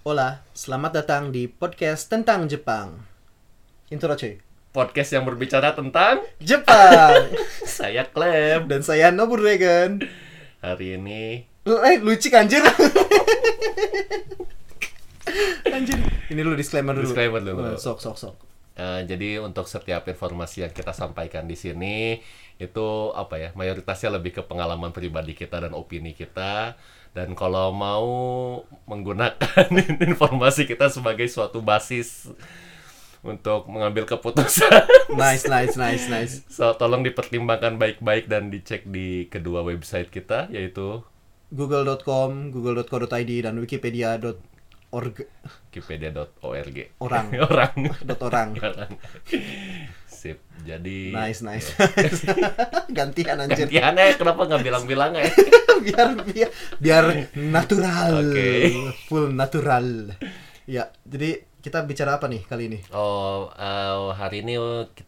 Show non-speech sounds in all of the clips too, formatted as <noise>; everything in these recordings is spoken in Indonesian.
Hola, selamat datang di podcast tentang Jepang. Intro cuy. Podcast yang berbicara tentang Jepang. <laughs> saya Clem. Dan saya Nobu Dragon. Hari ini Eh, lucu anjir. anjir. Ini lu disclaimer dulu. Disclaimer dulu. Oh, Sok, sok, sok. eh, jadi untuk setiap informasi yang kita sampaikan di sini itu apa ya mayoritasnya lebih ke pengalaman pribadi kita dan opini kita dan kalau mau menggunakan <laughs> informasi kita sebagai suatu basis untuk mengambil keputusan Nice, nice, nice, nice. so, tolong dipertimbangkan baik-baik dan dicek di kedua website kita yaitu Google.com, google.co.id dan wikipedia.org wikipedia.org Orang. <laughs> orang dot orang. <laughs> Orang. Sip. Jadi Nice, nice. <laughs> Gantian anjir. Gantian ya, kenapa nggak bilang-bilang ya? biar biar biar natural. Oke. Full natural. Ya, jadi kita bicara apa nih kali ini? Oh, eh, hari ini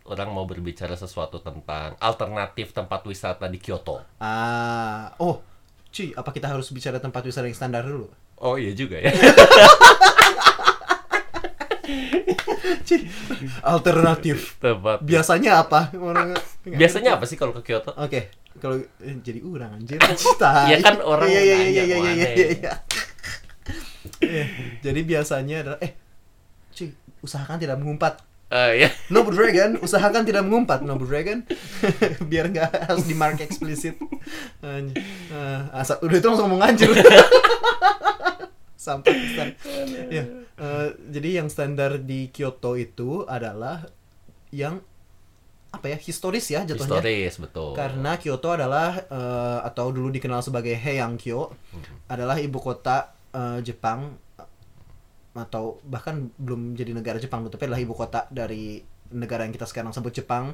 orang mau berbicara sesuatu tentang alternatif tempat wisata di Kyoto. Ah, oh, cuy, apa kita harus bicara tempat wisata yang standar dulu? Oh iya juga ya. <laughs> Alternatif. tempat. Biasanya apa? Orang Biasanya apa sih kalau ke Kyoto? Oke, kalau eh, jadi orang anjir. Ya kan orang Iya iya iya iya iya aneh. iya. iya. Iya, Jadi biasanya adalah eh cuy, usahakan tidak mengumpat. Eh ya. Noble Dragon, usahakan tidak mengumpat Noble Dragon <laughs> Biar nggak harus di mark eksplisit Anj- eh, asal, Udah itu langsung ngomong anjir <laughs> Sampai stand. Ya, eh, Jadi yang standar di Kyoto itu adalah Yang apa ya historis ya jatuhnya Historis betul. karena Kyoto adalah eh, atau dulu dikenal sebagai Heiankyo adalah ibu kota eh, Jepang atau bahkan belum jadi negara Jepang tapi adalah ibu kota dari negara yang kita sekarang sebut Jepang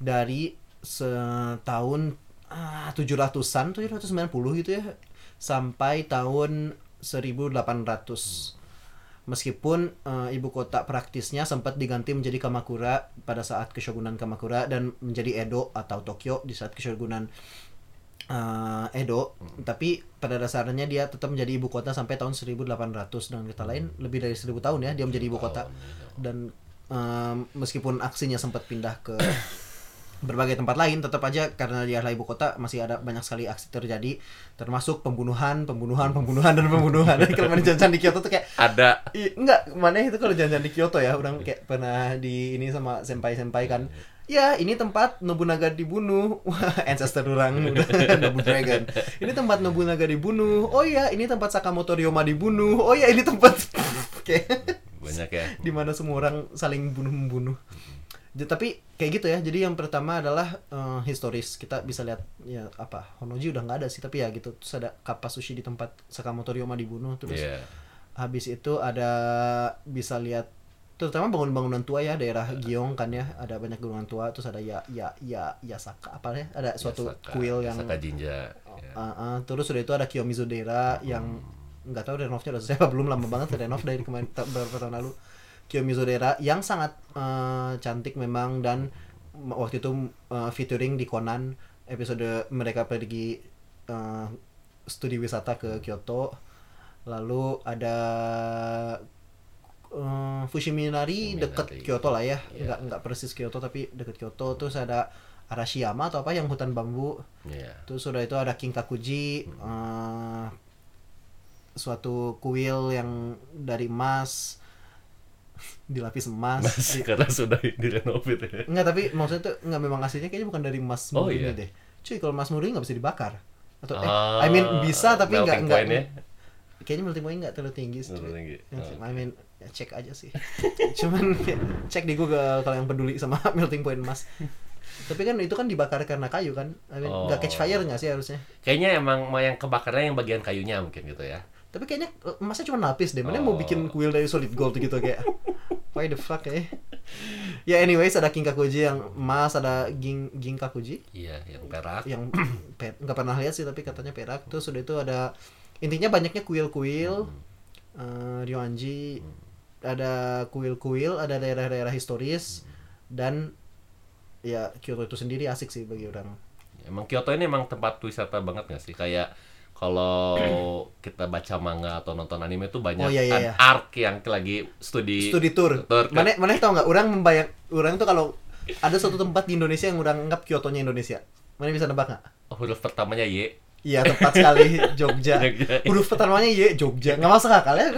dari setahun ah, 700-an 790 gitu ya sampai tahun 1800 Meskipun eh, ibu kota praktisnya sempat diganti menjadi Kamakura pada saat Keshogunan Kamakura dan menjadi Edo atau Tokyo di saat Keshogunan eh, Edo, tapi pada dasarnya dia tetap menjadi ibu kota sampai tahun 1800 dengan kata lain lebih dari 1000 tahun ya dia menjadi ibu kota. Dan eh, meskipun aksinya sempat pindah ke berbagai tempat lain tetap aja karena dia adalah ibu kota masih ada banyak sekali aksi terjadi termasuk pembunuhan pembunuhan pembunuhan dan pembunuhan. <laughs> Kalau mana jajan di Kyoto tuh kayak Ada. I, enggak mana itu kalau jajan di Kyoto ya orang kayak pernah di ini sama senpai senpai kan. Ya ini tempat Nobunaga dibunuh. <laughs> Wah ancestor orang <laughs> Nobu Dragon. Ini tempat Nobunaga dibunuh. Oh ya ini tempat Sakamoto Ryoma dibunuh. Oh ya ini tempat kayak banyak ya. di mana semua orang saling bunuh membunuh tapi kayak gitu ya. Jadi yang pertama adalah eh, historis. Kita bisa lihat ya apa Honoji udah nggak ada sih tapi ya gitu. Terus ada kappa sushi di tempat Sakamoto Ryoma dibunuh. Terus Iya. habis itu ada bisa lihat terutama bangunan-bangunan tua ya daerah Giong kan ya. Ada banyak bangunan tua. Terus ada ya ya ya Yasaka apa ya? Ada suatu Yasaka- kuil yang Yasaka Jinja. ya. Uh, uh, terus udah itu ada Kiyomizu Dera yang nggak tahu renovnya udah selesai apa <laughs> belum lama banget renov dari kemarin beberapa tahun lalu Kiyomizu Dera yang sangat uh, cantik memang dan waktu itu uh, featuring di Conan episode mereka pergi uh, studi wisata ke Kyoto lalu ada uh, Fushiminari deket Fushiminari. Kyoto lah ya Iya. nggak nggak persis Kyoto tapi deket Kyoto terus ada Arashiyama atau apa yang hutan bambu Iya. Terus sudah itu ada King Kakuji, eh, suatu kuil yang dari emas, dilapis emas. Masih karena sudah direnovit ya. Enggak, tapi maksudnya tuh enggak memang aslinya kayaknya bukan dari emas Oh, murni iya. deh. Cuy, kalau emas murni nggak bisa dibakar. Atau eh, I Ah, mean bisa tapi enggak. point ya? Kayaknya melting point enggak terlalu tinggi sih. Tinggi. Ya, Oh, I mean ya, cek aja sih. <laughs> Cuman ya, cek di Google kalau yang peduli sama <laughs> melting point emas. tapi kan itu kan dibakar karena kayu kan. I mean, nggak catch Oh. fire nggak sih harusnya? Kayaknya emang yang kebakarnya yang bagian kayunya mungkin gitu ya. Tapi kayaknya eh, emasnya cuma lapis deh. Mana mau Oh. bikin kuil dari solid gold gitu kayak. <laughs> Why the fuck eh? Ya anyways ada King Kakuji yang emas, ada Ging Ging Kakuji Iya, yang perak. yang <clears throat> per, nggak pernah lihat sih tapi katanya perak. Terus udah itu ada intinya banyaknya kuil-kuil eh, Ryoanji ada kuil-kuil, ada daerah-daerah historis dan ya Kyoto itu sendiri asik sih bagi orang. Emang Kyoto ini emang tempat wisata banget gak sih? Kayak kalau kita baca manga atau nonton anime tuh banyak Oh, iya, iya, kan iya. arc yang lagi studi studi tour. Tour, kan? Mana mana tau nggak? Orang membayang, orang tuh kalau ada suatu tempat di Indonesia yang orang anggap Kyoto-nya Indonesia. Mana bisa nebak nggak? huruf pertamanya Y. Iya tepat sekali <laughs> Jogja. Jogja. Huruf pertamanya Y Jogja. Nggak masuk akal ya.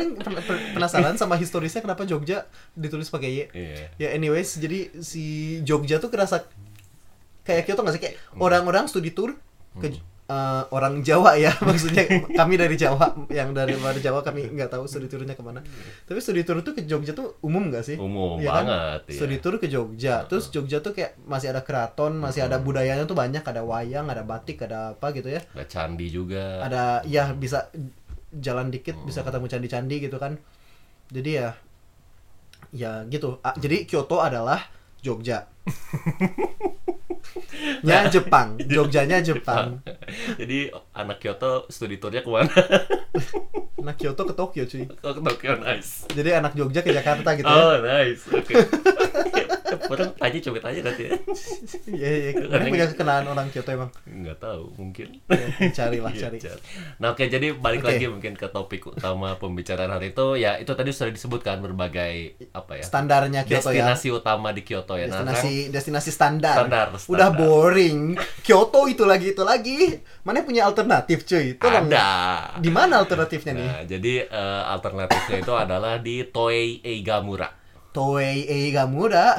Penasaran sama historisnya kenapa Jogja ditulis pakai Y. Iya. Ya anyways, jadi si Jogja tuh kerasa kayak Kyoto nggak sih kayak orang-orang studi tour ke eh, orang Jawa ya <laughs> maksudnya kami dari Jawa yang dari luar Jawa kami nggak tahu studi tournya ke mana. Tapi studi tour tuh ke Jogja tuh umum nggak sih? Umum kan? banget, iya. studi tour ke Jogja. Terus Jogja tuh kayak masih ada keraton masih ada budayanya tuh banyak ada wayang ada batik ada apa gitu ya. Ada candi juga. ada ya bisa jalan dikit bisa ketemu candi-candi gitu kan. Jadi ya ya gitu. Ah, jadi Kyoto adalah Jogja <laughs> nya Jepang Jogjanya Jepang Jadi anak Kyoto studi tournya ke mana? <laughs> nah Kyoto ke Tokyo cuy Ke Tokyo nice. jadi anak Jogja ke Jakarta gitu ya Oh nice. Oke. Orang tanya coba tanya nanti ya. <laughs> iya iya Mana punya kenalan orang Kyoto emang Nggak tahu mungkin. Ya, carilah Iya, cari cari. Nah oke jadi balik Oke. lagi mungkin ke topik utama pembicaraan hari itu ya itu tadi sudah disebutkan berbagai apa ya standarnya Kyoto ya destinasi utama di Kyoto ya. Nah, destinasi destinasi standar. Standar, Udah standar. boring. Kyoto itu lagi itu lagi. Mana punya alternatif cuy? Tolong. ada. Di mana alternatifnya nih? Nah, jadi eh, alternatifnya itu adalah di Toei Eigamura. Toei Eigamura.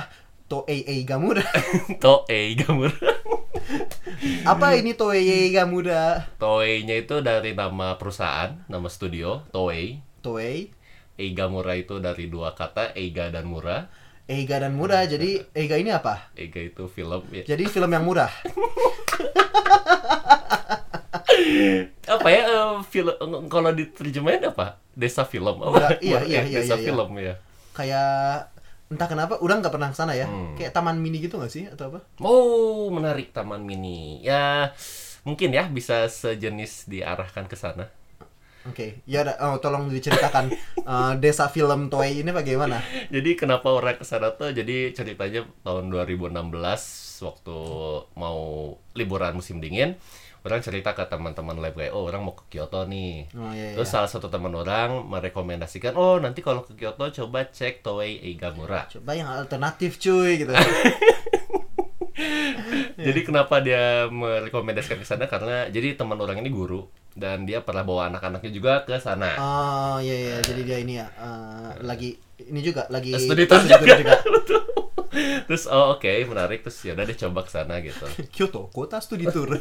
Toei Eigamura. <laughs> Toei Eigamura. <laughs> Apa ini Toei Eigamura? Toei-nya itu dari nama perusahaan, nama studio, Toei. Toei Eigamura itu dari dua kata, Eiga dan Mura. Eiga dan murah. Jadi Eiga ini apa? Eiga itu film ya. Jadi film yang murah. <laughs> Apa ya eh, film kalau diterjemahin apa? Desa film. Oh, iya, iya, iya, Desa iya, iya. film ya. Kayak entah kenapa udah nggak pernah ke sana ya. Hmm. Kayak taman mini gitu nggak sih atau apa? Oh, menarik Taman Mini. Ya, mungkin ya bisa sejenis diarahkan ke sana. Oke, ya udah. oh, tolong diceritakan <laughs> eh, desa film Toei ini bagaimana? Jadi kenapa orang ke sana tuh? Jadi ceritanya tahun 2016 waktu mau liburan musim dingin, orang cerita ke teman-teman lab kayak, oh orang mau ke Kyoto nih. Oh iya. Terus salah satu teman orang merekomendasikan, oh nanti kalau ke Kyoto coba cek Toei Eigamura. Coba yang alternatif cuy gitu. <laughs> Jadi kenapa dia merekomendasikan ke sana? Karena jadi teman orang ini guru dan dia pernah bawa anak-anaknya juga ke sana. Oh iya iya jadi dia ini ya eh, lagi ini juga lagi Studi tour tour juga. <laughs> Terus oh oke menarik terus ya udah deh coba ke sana gitu. <laughs> Kyoto kota studi tour.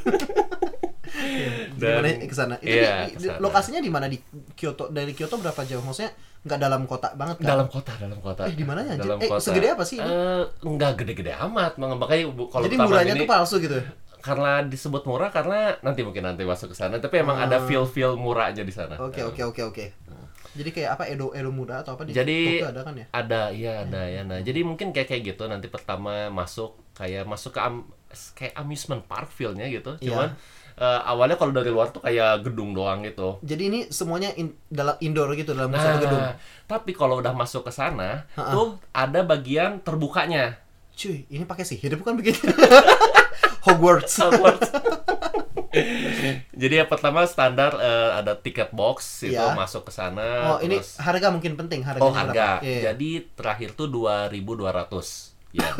Dan- Gimana ke sana? Itu iya, di- lokasinya di mana di Kyoto? Dari Kyoto berapa jauh? Maksudnya nggak dalam kota banget kan? Dalam kota, dalam kota. Eh, di mananya, anjir? Dalam Eh, kota. segede apa sih ini? Eh, enggak gede-gede amat, makanya kalau Jadi murahnya ini tuh palsu gitu. karena disebut murah karena nanti mungkin nanti masuk ke sana, tapi emang ada feel-feel murahnya di sana. Ah. Oke Eh, oke oke oke. Jadi kayak apa Edo Edo muda atau apa di Jadi Tokyo ada kan ya? ada iya ada ya nah jadi mungkin kayak kayak gitu nanti pertama masuk kayak masuk ke am- kayak amusement park feel-nya gitu Iya. cuman eh, awalnya kalau dari luar tuh kayak gedung doang gitu Jadi ini semuanya in- dalam indoor gitu dalam nah satu gedung. tapi kalau udah masuk ke sana Ha-ha. tuh ada bagian terbukanya Cuy, ini pakai sihir bukan begitu? <laughs> Hogwarts. Hogwarts. Jadi yang pertama standar eh, ada tiket box itu Iya. masuk ke sana. Oh, ini terus- harga mungkin penting harganya oh harga. Iya. Jadi terakhir tuh 2.200 <laughs> ya.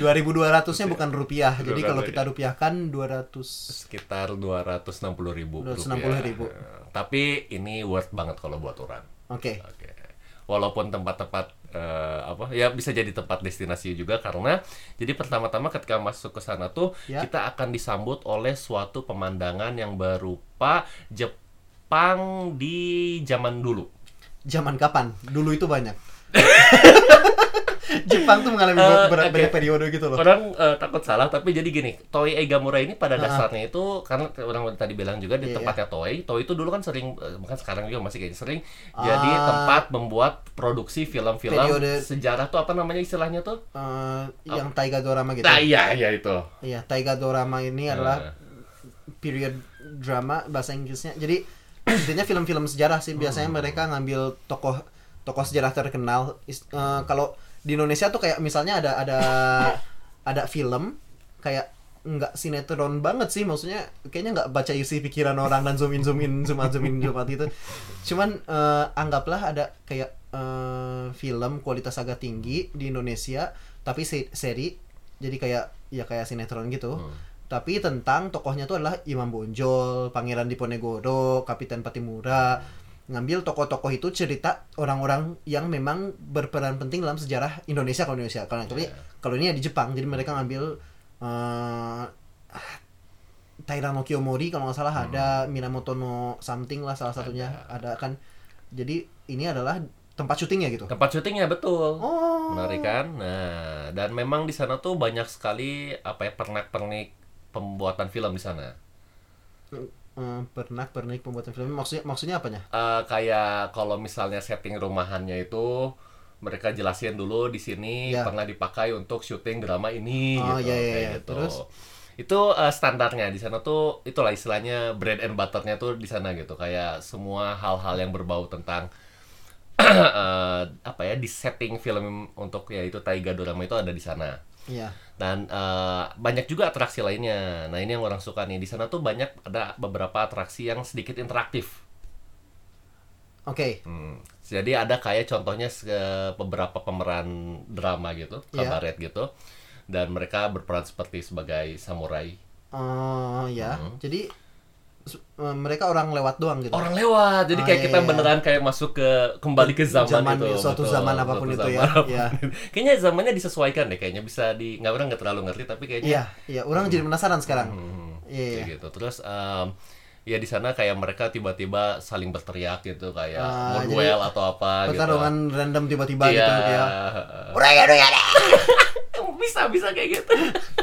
2200-nya bukan rupiah. Jadi kalau rupiah. kita rupiahkan 200 Sekitar 260 ribu 260.000. Tapi ini worth banget kalau buat orang. Oke. Oke. Walaupun tempat-tempat eh, apa ya bisa jadi tempat destinasi juga karena jadi pertama-tama ketika masuk ke sana tuh Ya. kita akan disambut oleh suatu pemandangan yang berupa Jepang di zaman dulu. Zaman kapan? Dulu itu banyak. <laughs> Jepang tuh mengalami Eh, ber- oke. banyak periode gitu loh. Orang eh, takut salah tapi jadi gini, Toei Eigamura ini pada dasarnya itu karena orang tadi bilang juga di Iya, tempatnya Toei, Toei itu dulu kan sering eh, bahkan sekarang juga masih kayak sering jadi Ah. tempat membuat produksi film-film Periode- sejarah tuh apa namanya istilahnya tuh? Eh, yang Taiga Dorama gitu. Nah, iya iya itu. Iya, Taiga Dorama ini adalah Eh. period drama bahasa Inggrisnya. Jadi intinya film-film sejarah sih biasanya Hmm. mereka ngambil tokoh tokoh sejarah terkenal. Eh, kalau di Indonesia tuh kayak misalnya ada ada <laughs> ada film kayak nggak sinetron banget sih maksudnya kayaknya nggak baca isi pikiran orang dan zoom in zoom in zoom out zoom in zoom out gitu cuman eh, anggaplah ada kayak eh, film kualitas agak tinggi di Indonesia tapi se- seri jadi kayak ya kayak sinetron gitu Hmm. tapi tentang tokohnya tuh adalah Imam Bonjol Pangeran Diponegoro Kapiten Patimura ngambil tokoh-tokoh itu cerita orang-orang yang memang berperan penting dalam sejarah Indonesia kalau Indonesia kalau tapi Iya. kalau ini ya di Jepang jadi mereka ngambil eh Taira no Kiyomori kalau nggak salah ada Minamoto no something lah salah satunya ada, kan jadi ini adalah tempat syutingnya gitu Tempat syutingnya betul. oh Menarik kan? Nah, dan memang di sana tuh banyak sekali apa ya pernak-pernik pembuatan film di sana. Eh, pernah pernik pembuatan film maksudnya maksudnya apanya Eh, kayak kalau misalnya setting rumahannya itu mereka jelasin dulu di sini Ya. pernah dipakai untuk syuting drama ini Oh, gitu iya, kayak iya. gitu. Terus? Itu eh, standarnya di sana tuh itulah istilahnya bread and butternya tuh di sana gitu. Kayak semua hal-hal yang berbau tentang <clears throat> eh, apa ya di setting film untuk ya itu Taiga drama itu ada di sana. Iya Dan eh, banyak juga atraksi lainnya. Nah, ini yang orang suka nih. Di sana tuh banyak ada beberapa atraksi yang sedikit interaktif. oke Hmm. Jadi ada kayak contohnya beberapa pemeran drama gitu, Iya. kabaret gitu. Dan mereka berperan seperti sebagai samurai. Oh ya Hmm. jadi mereka orang lewat doang gitu Orang lewat. Jadi Oh, kayak iya, kita iya. beneran kayak masuk ke kembali ke zaman, Zaman, itu. suatu Betul, zaman apa pun suatu itu ya. zaman apa pun. Iya. kayaknya zamannya disesuaikan deh. Kayaknya bisa di nggak orang nggak terlalu ngerti tapi kayaknya iya iya orang jadi penasaran sekarang Hmm, Iya, kayak gitu. Terus em, ya di sana kayak mereka tiba-tiba saling berteriak gitu kayak Ah, mau duel atau apa gitu. pertarungan random tiba-tiba Iya. gitu ya Udah ya, bisa bisa kayak gitu.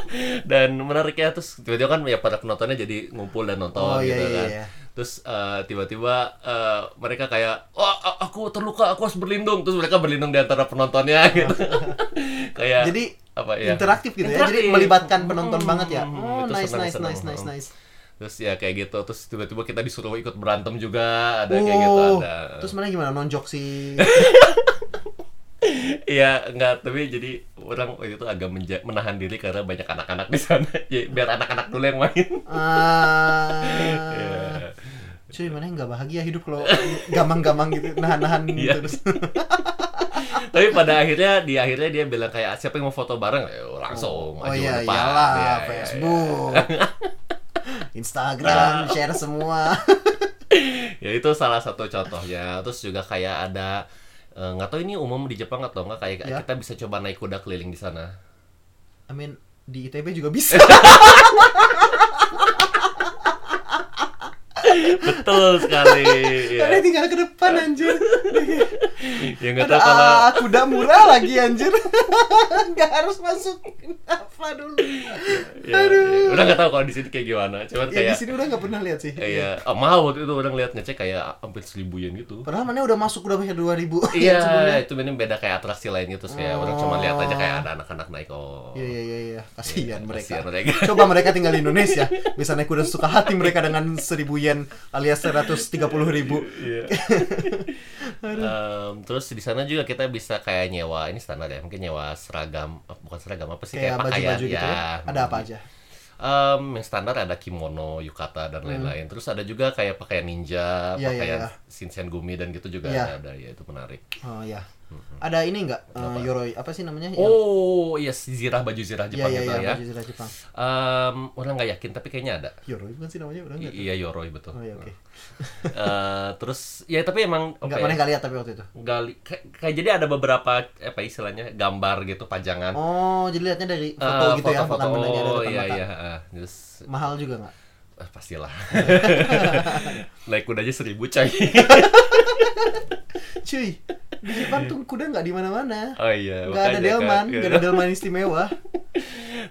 <laughs> dan menariknya terus tiba-tiba kan ya para penontonnya jadi ngumpul dan nonton Oh, iya, gitu iya, kan. iya. Terus eh, tiba-tiba eh, mereka kayak, oh aku terluka, aku harus berlindung. Terus mereka berlindung di antara penontonnya <laughs> gitu. <laughs> kayak jadi apa ya? interaktif gitu ya jadi Interaktif. melibatkan penonton Hmm, banget ya hmm, oh itu nice senang, nice senang. nice nice nice Terus ya kayak gitu, terus tiba-tiba kita disuruh ikut berantem juga, ada kayak gitu oh ada. terus mana gimana nonjok si Iya, enggak, tapi jadi orang waktu itu agak menja- menahan diri karena banyak anak-anak di sana. <laughs> Ya, biar anak-anak dulu yang main. ah Iya. cuy mana yang nggak bahagia hidup kalau gamang-gamang gitu nahan-nahan Iya. terus <laughs> Tapi pada akhirnya di akhirnya dia bilang kayak siapa yang mau foto bareng, ya langsung oh maju iya depan. iyalah Iya, iya, Facebook <laughs> Instagram share semua. Ya itu salah satu contohnya. Terus juga kayak ada eh, nggak tahu ini umum di Jepang atau enggak kayak Ya. kita bisa coba naik kuda keliling di sana. I mean di ITB juga bisa <laughs> Betul sekali. Ada ya. tinggal ke depan anjir ya nggak tahu kalau ah, kuda murah lagi anjir <laughs> Nggak harus masuk apa dulu ya, ya. udah nggak tahu kalau di sini kayak gimana. Cuman Ya kayak di sini udah nggak pernah lihat sih Iya, oh, mahal waktu itu orang lihat ngecek kayak hampir seribu yen gitu. Padahal mana udah masuk udah bayar 2000 <laughs> Iya, sebelumnya. itu ini beda kayak atraksi lain gitu sih. ya. Orang cuma lihat aja kayak ada anak-anak naik oh. Iya iya iya iya. Kasihan Iya, mereka. mereka. Coba mereka tinggal di Indonesia, bisa naik kuda suka hati mereka dengan 1000 yen alias 130 ribu. Iya. <laughs> Em, terus di sana juga kita bisa kayak nyewa ini standar ya, mungkin nyewa seragam, eh, bukan seragam apa sih Kayak kayak, pakaian baju-baju gitu ya. Ada apa aja? Em, yang standar ada kimono, yukata dan lain-lain. Terus ada juga kayak pakaian ninja, Hmm. Iya, pakaian iya. shinsengumi gumi dan gitu juga Iya. ada ya itu menarik. Oh ya. Ada ini enggak? Eh, yoroi apa sih namanya? Oh, iya zirah baju zirah Iya Jepang iya itu iya, ya. baju zirah Jepang. Em, orang nggak yakin tapi kayaknya ada. Yoroi bukan sih namanya? Udah enggak? I- iya yoroi betul. Oh ya oke. <laughs> Eh, terus ya tapi emang Enggak apa mana ya, enggak lihat tapi waktu itu. nggak li- kayak, kayak jadi ada beberapa apa istilahnya gambar gitu pajangan. Oh, jadi lihatnya dari foto Eh, gitu ya, foto-foto. bukan benarnya ada oh, iya mata. iya ah. terus Mahal juga enggak? Eh, pastilah <laughs> naik kuda aja seribu coy <laughs> Cuy, di Jepang tuh kuda enggak di mana-mana. oh iya Enggak ada makanya delman, kan. enggak ada <laughs> delman istimewa.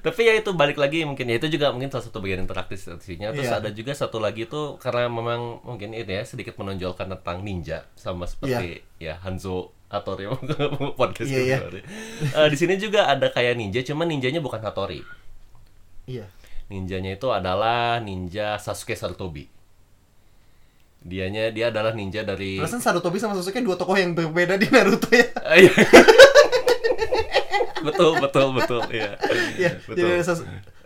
tapi ya itu balik lagi mungkin ya itu juga mungkin salah satu bagian interaktif strateginya terus Iya. ada juga satu lagi tuh karena memang mungkin ini ya sedikit menonjolkan tentang ninja sama seperti ya Hanzo Hattori podcast iya. kemarin. Eh, di sini juga ada kayak ninja cuman ninjanya bukan Hattori Iya. Ninjanya itu adalah ninja Sasuke Sarutobi dianya dia adalah ninja dari Perasaan Sarutobi sama Sasuke dua tokoh yang berbeda di Naruto ya. <laughs> Ah, iya. betul betul betul iya Iya, betul jadi ada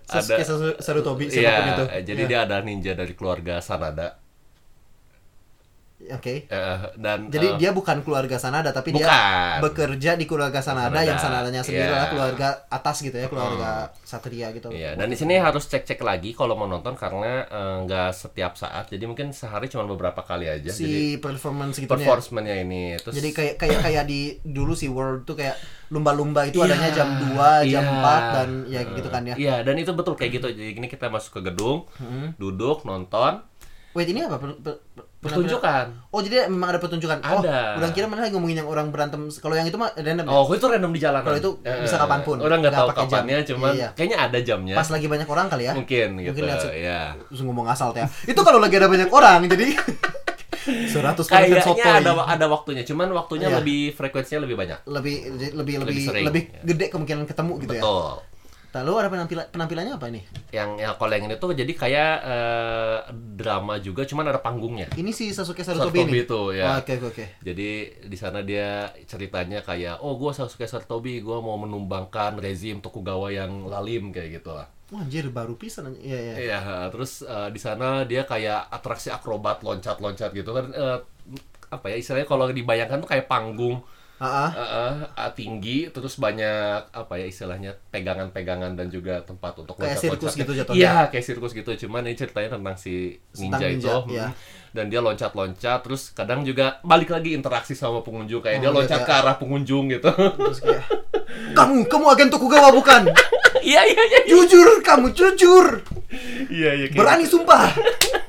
Sasuke Saru- Sarutobi Iya, siapa pun itu. jadi Iya. dia ada ninja dari keluarga Sanada. Oke. Eh, dan Jadi eh, dia bukan keluarga Sanada tapi dia Bukan. bekerja di keluarga Sanada, Sanada, yang Sanadanya sendiri iya. adalah keluarga atas gitu ya, keluarga Satria gitu. Iya, dan di sini harus cek-cek lagi kalau mau nonton karena eh, nggak setiap saat. Jadi mungkin sehari cuma beberapa kali aja. Si jadi performance gitu ya. performance-nya ini terus Jadi kayak kayak kayak di dulu si World tuh kayak lumba-lumba itu Iya, adanya jam 2, jam iya. 4 dan ya gitu kan ya. Iya, dan itu betul kayak gitu. Jadi gini kita masuk ke gedung, Hmm. duduk, nonton, Wait, ini apa? Per- per- per- pertunjukan. Oh, jadi memang ada pertunjukan. Oh, Ada. udah kira mana lagi ngomongin yang orang berantem. Kalau yang itu mah random. ya? Oh, itu random di jalanan. Kalau itu bisa kapan pun. Orang nggak tahu pakai jam. kapannya, cuman Iya. kayaknya ada jamnya. Pas lagi banyak orang kali ya. Mungkin gitu. Mungkin lihat se- ya. Terus ngomong asal teh. Itu kalau lagi ada banyak orang jadi <laughs> 100% Kayaknya ada ada waktunya, cuman waktunya Iya. lebih frekuensinya lebih banyak. lebih lebih lebih sering, lebih ya. gede kemungkinan ketemu gitu ya. Lalu ada penampilan penampilannya apa ini? Yang ya kalau yang ini tuh jadi kayak eh, drama juga, cuman ada panggungnya. Ini si Sasuke Sarutobi, Sarutobi ini. itu, ya. Oh, Oke oke oke. Jadi di sana dia ceritanya kayak, oh gue Sasuke Sarutobi, gue mau menumbangkan rezim Tokugawa yang lalim kayak gitu lah. Wah anjir baru pisan. Iya iya. Iya, terus eh, di sana dia kayak atraksi akrobat loncat-loncat gitu kan. eh, apa ya istilahnya kalau dibayangkan tuh kayak panggung Eh, eh, tinggi, terus banyak apa ya istilahnya pegangan-pegangan dan juga tempat untuk Kayak sirkus gitu jatuhnya. Iya, kayak sirkus gitu. Cuman ini ceritanya tentang si Tentang ninja, ninja, itu. iya. hmm. Dan dia loncat-loncat, terus kadang juga balik lagi interaksi sama pengunjung kayak Oh, dia dia loncat kayak- ke arah pengunjung gitu. Terus kayak kamu kamu agen Tokugawa bukan? <laughs> Iya, iya, iya. jujur kamu jujur. Iya, iya. Berani sumpah. <laughs>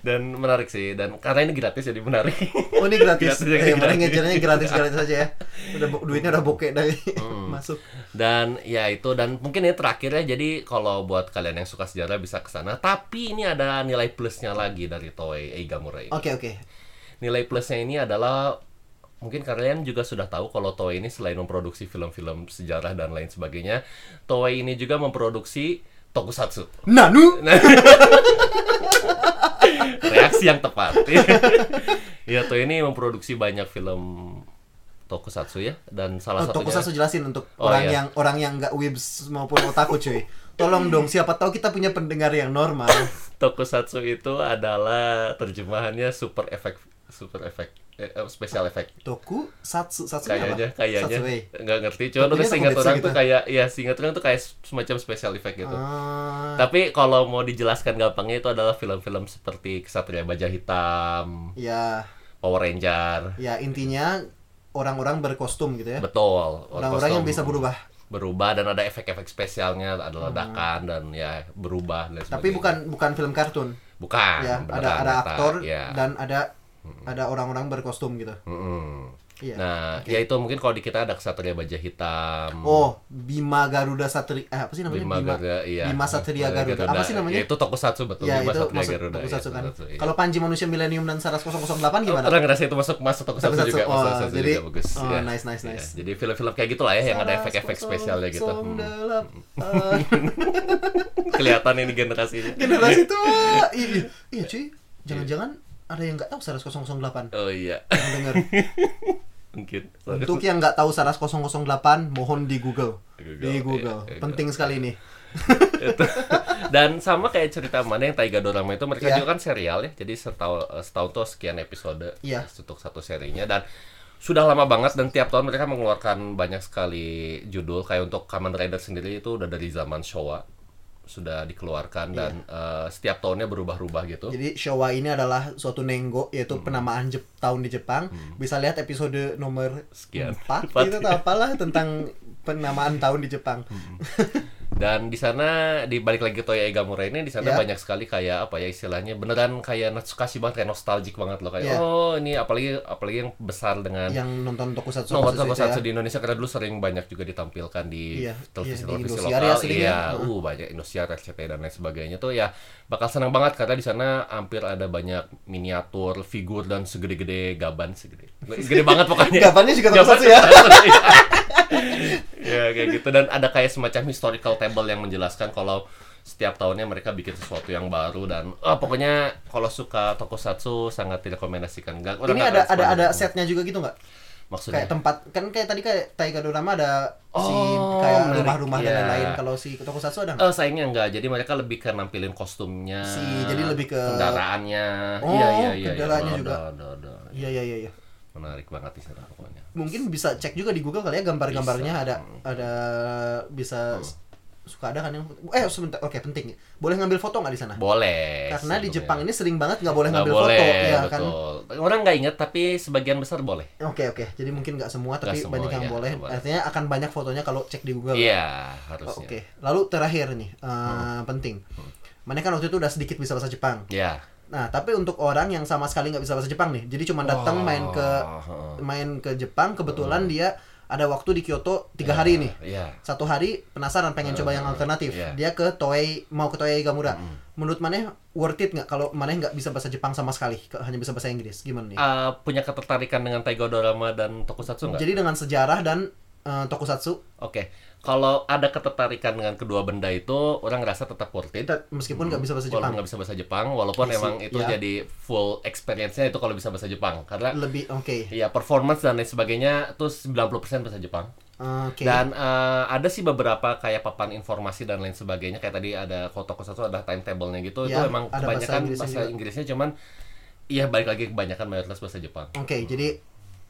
dan menarik sih dan karena ini gratis jadi menarik Oh ini gratis. <laughs> Gratis, eh, mending ngejarnya gratis <laughs> gratis aja ya. Udah duitnya udah bokeh dari Hmm. <laughs> masuk. dan ya itu dan mungkin ini terakhir ya jadi kalau buat kalian yang suka sejarah bisa ke sana tapi ini ada nilai plusnya lagi dari Toei Eigamura ini Oke oke. nilai plusnya ini adalah mungkin kalian juga sudah tahu kalau Toei ini selain memproduksi film-film sejarah dan lain sebagainya Toei ini juga memproduksi tokusatsu Nanu. Reaksi yang tepat <laughs> ya Toei ini memproduksi banyak film tokusatsu ya dan salah Oh, satunya Tokusatsu jelasin untuk Oh, orang iya. yang orang yang nggak wibs maupun otaku cuy. Tolong dong siapa tahu kita punya pendengar yang normal. <laughs> Tokusatsu itu adalah terjemahannya super efek super efek eh, special effect Toku satsu satsu kayaknya apa? kayaknya nggak ngerti cuman udah singkat orang gitu. tuh kayak ya singkat orang tuh kayak semacam special effect gitu Ah, tapi kalau mau dijelaskan gampangnya itu adalah film-film seperti Kesatria Baja Hitam ya Power Ranger ya intinya orang-orang berkostum gitu ya. betul Orang-orang yang bisa berubah. berubah dan ada efek-efek spesialnya ada ledakan dan ya berubah dan Hmm. Tapi sebagainya. bukan bukan film kartun. bukan ya, ada ada aktor ya. dan ada ada orang-orang berkostum gitu. Mm-mm. Iya. Nah, ya itu mungkin kalau di kita ada Kesatria Baja Hitam. Oh, Bima Garuda Satria eh, apa sih namanya? Bima, Garuda, iya. Bima Satria Garuda. Apa sih namanya? Ya, itu tokusatsu betul. Ya, Bima itu Satria masuk Garuda. tokusatsu iya, kan. tokusatsu, iya. Kalau Panji Manusia Milenium dan Saras 008 gimana? Orang ngerasa itu masuk masuk tokusatsu Tokusatsu, juga, oh, tokusatsu jadi- juga bagus. oh, ya. nice, nice, Iya, nice. Jadi film-film kayak gitulah ya yang ada efek-efek spesialnya gitu. Hmm. 008. <laughs> Kelihatan ini generasinya. Generasi tua. <laughs> Iya, iya cuy. Jangan-jangan ada yang nggak tahu Saras 008 Oh iya, yang denger. <laughs> mungkin. Untuk yang nggak tahu Saras 008, mohon di Google. Google, Di Google. iya, Penting sekali ini. Itu. Dan sama kayak cerita mana yang Taiga Dorama itu mereka Iya. juga kan serial ya. Jadi setahun setahun tuh sekian episode Iya. untuk satu serinya dan sudah lama banget dan tiap tahun mereka mengeluarkan banyak sekali judul kayak untuk Kamen Rider sendiri itu udah dari zaman Showa sudah dikeluarkan dan eh, setiap tahunnya berubah-ubah gitu. Jadi Showa ini adalah suatu nenggo yaitu Hmm. penamaan Jep tahun di Jepang. Bisa lihat episode nomor Sekian. 4 Empat. gitu atau apalah tentang penamaan tahun di Jepang. Hmm. <laughs> Dan di sana di balik lagi Toya Egamura ini di sana Ya. banyak sekali kayak apa ya istilahnya beneran kayak Natsukashi banget kayak nostalgic banget loh kayak Ya. oh ini apalagi apalagi yang besar dengan yang nonton tokusatsu itu tokusatsu ya. di Indonesia karena dulu sering banyak juga ditampilkan di Iya, televisi iya, di televisi Indosiar ya lokal. iya, ya. uh banyak Indosiar, RCTI dan lain sebagainya tuh ya bakal senang banget karena di sana hampir ada banyak miniatur, figur dan segede-gede gaban segede. <laughs> Gede banget pokoknya. Gabannya juga tokusatsu ya. Ya kayak gitu dan ada kayak semacam historical table yang menjelaskan kalau setiap tahunnya mereka bikin sesuatu yang baru dan ah, pokoknya kalau suka tokusatsu sangat direkomendasikan. Enggak, Ini ada ada ada setnya juga gitu nggak? Maksudnya? kayak tempat kan kayak tadi kayak Taiga Dorama ada si Oh, kayak menarik. rumah-rumah dan Iya. lain-lain. Kalau si Tokusatsu ada nggak? Eh, sayangnya enggak. Jadi mereka lebih ke nampilin kostumnya. Si- jadi lebih ke- kendaraannya. Oh, iya iya iya. kendaraannya iya. juga. Ada, ada, ada. Iya iya iya iya. Menarik banget di sana pokoknya. Mungkin bisa cek juga di Google kali ya gambar-gambarnya ada ada bisa suka ada kan yang eh sebentar oke penting boleh ngambil foto nggak di sana Boleh. karena di. Jepang ini sering banget nggak boleh ngambil boleh, foto ya kan betul. Orang nggak inget tapi sebagian besar boleh. oke oke jadi mungkin nggak semua tapi semua, banyak yang ya, boleh boleh. artinya akan banyak fotonya kalau cek di Google Iya, Oh, harusnya. oke lalu terakhir nih eh, penting mana kan waktu itu udah sedikit bisa bahasa Jepang Iya. Nah tapi untuk orang yang sama sekali nggak bisa bahasa Jepang nih. Jadi cuma datang main ke Oh, main ke Jepang kebetulan dia ada waktu di Kyoto tiga hari nih. Iya. satu hari penasaran pengen coba yang alternatif. iya. dia ke Toei mau ke Toei Gamura. Menurut maneh worth it nggak kalau maneh nggak bisa bahasa Jepang sama sekali? Hanya bisa bahasa Inggris. Gimana nih? Eh, punya ketertarikan dengan Taiga Dorama dan Tokusatsu nggak? jadi dengan sejarah dan eh, Tokusatsu. Oke, kalau ada ketertarikan dengan kedua benda itu, orang ngerasa tetap worth it. meskipun nggak bisa bahasa Jepang nggak bisa bahasa Jepang, walaupun Isi, emang itu ya. jadi full experience-nya itu kalau bisa bahasa Jepang. Karena lebih oke ya performance dan lain sebagainya itu 90% bahasa Jepang. oke Dan eh, ada sih beberapa kayak papan informasi dan lain sebagainya kayak tadi ada foto satu ada timetable-nya gitu. Ya, itu emang ada bahasa kebanyakan bahasa juga. Inggrisnya cuman iya balik lagi kebanyakan mayoritas bahasa Jepang. oke jadi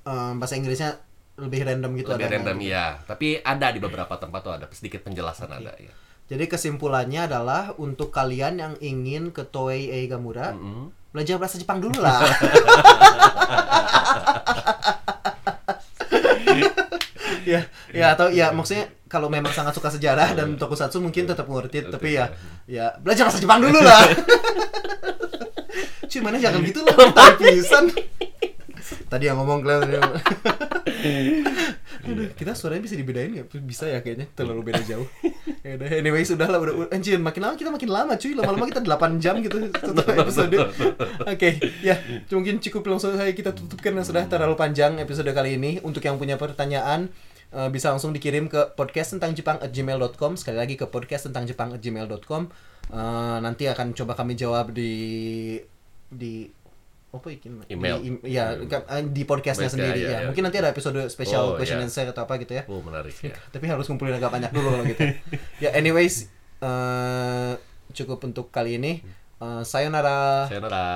eh, bahasa Inggrisnya lebih random gitu Lebih ada random iya, tapi ada di beberapa tempat tuh ada sedikit penjelasan ada ya. jadi kesimpulannya adalah untuk kalian yang ingin ke Toei Eigamura Mm-mm. belajar bahasa Jepang dulu lah. <laughs> Ya ya atau ya maksudnya kalau memang sangat suka sejarah dan tokusatsu mungkin tetap worth it tapi ya ya belajar bahasa Jepang dulu lah. <laughs> Cuy mana jangan gitu lah <laughs> tahu pisan tadi yang ngomong kalian Aduh, kita suaranya bisa dibedain nggak? Bisa ya kayaknya, terlalu beda jauh. Ya udah, anyway sudah lah, udah, anjir makin lama kita makin lama cuy, lama-lama kita 8 jam gitu satu episode. Oke, ya mungkin cukup langsung saja kita tutup karena sudah terlalu panjang episode kali ini. Untuk yang punya pertanyaan eh, bisa langsung dikirim ke podcast tentang Jepang at gmail.com sekali lagi ke podcast tentang Jepang at gmail.com Eh, nanti akan coba kami jawab di di apa Email. di, ya kan, eh, di podcastnya Podcast, sendiri ya, ya, mungkin nanti ada episode spesial Oh, question ya. answer atau apa gitu ya Oh menarik ya. <laughs> tapi harus kumpulin agak banyak dulu kalau gitu <laughs> ya anyways eh, cukup untuk kali ini Eh, sayonara Sayonara.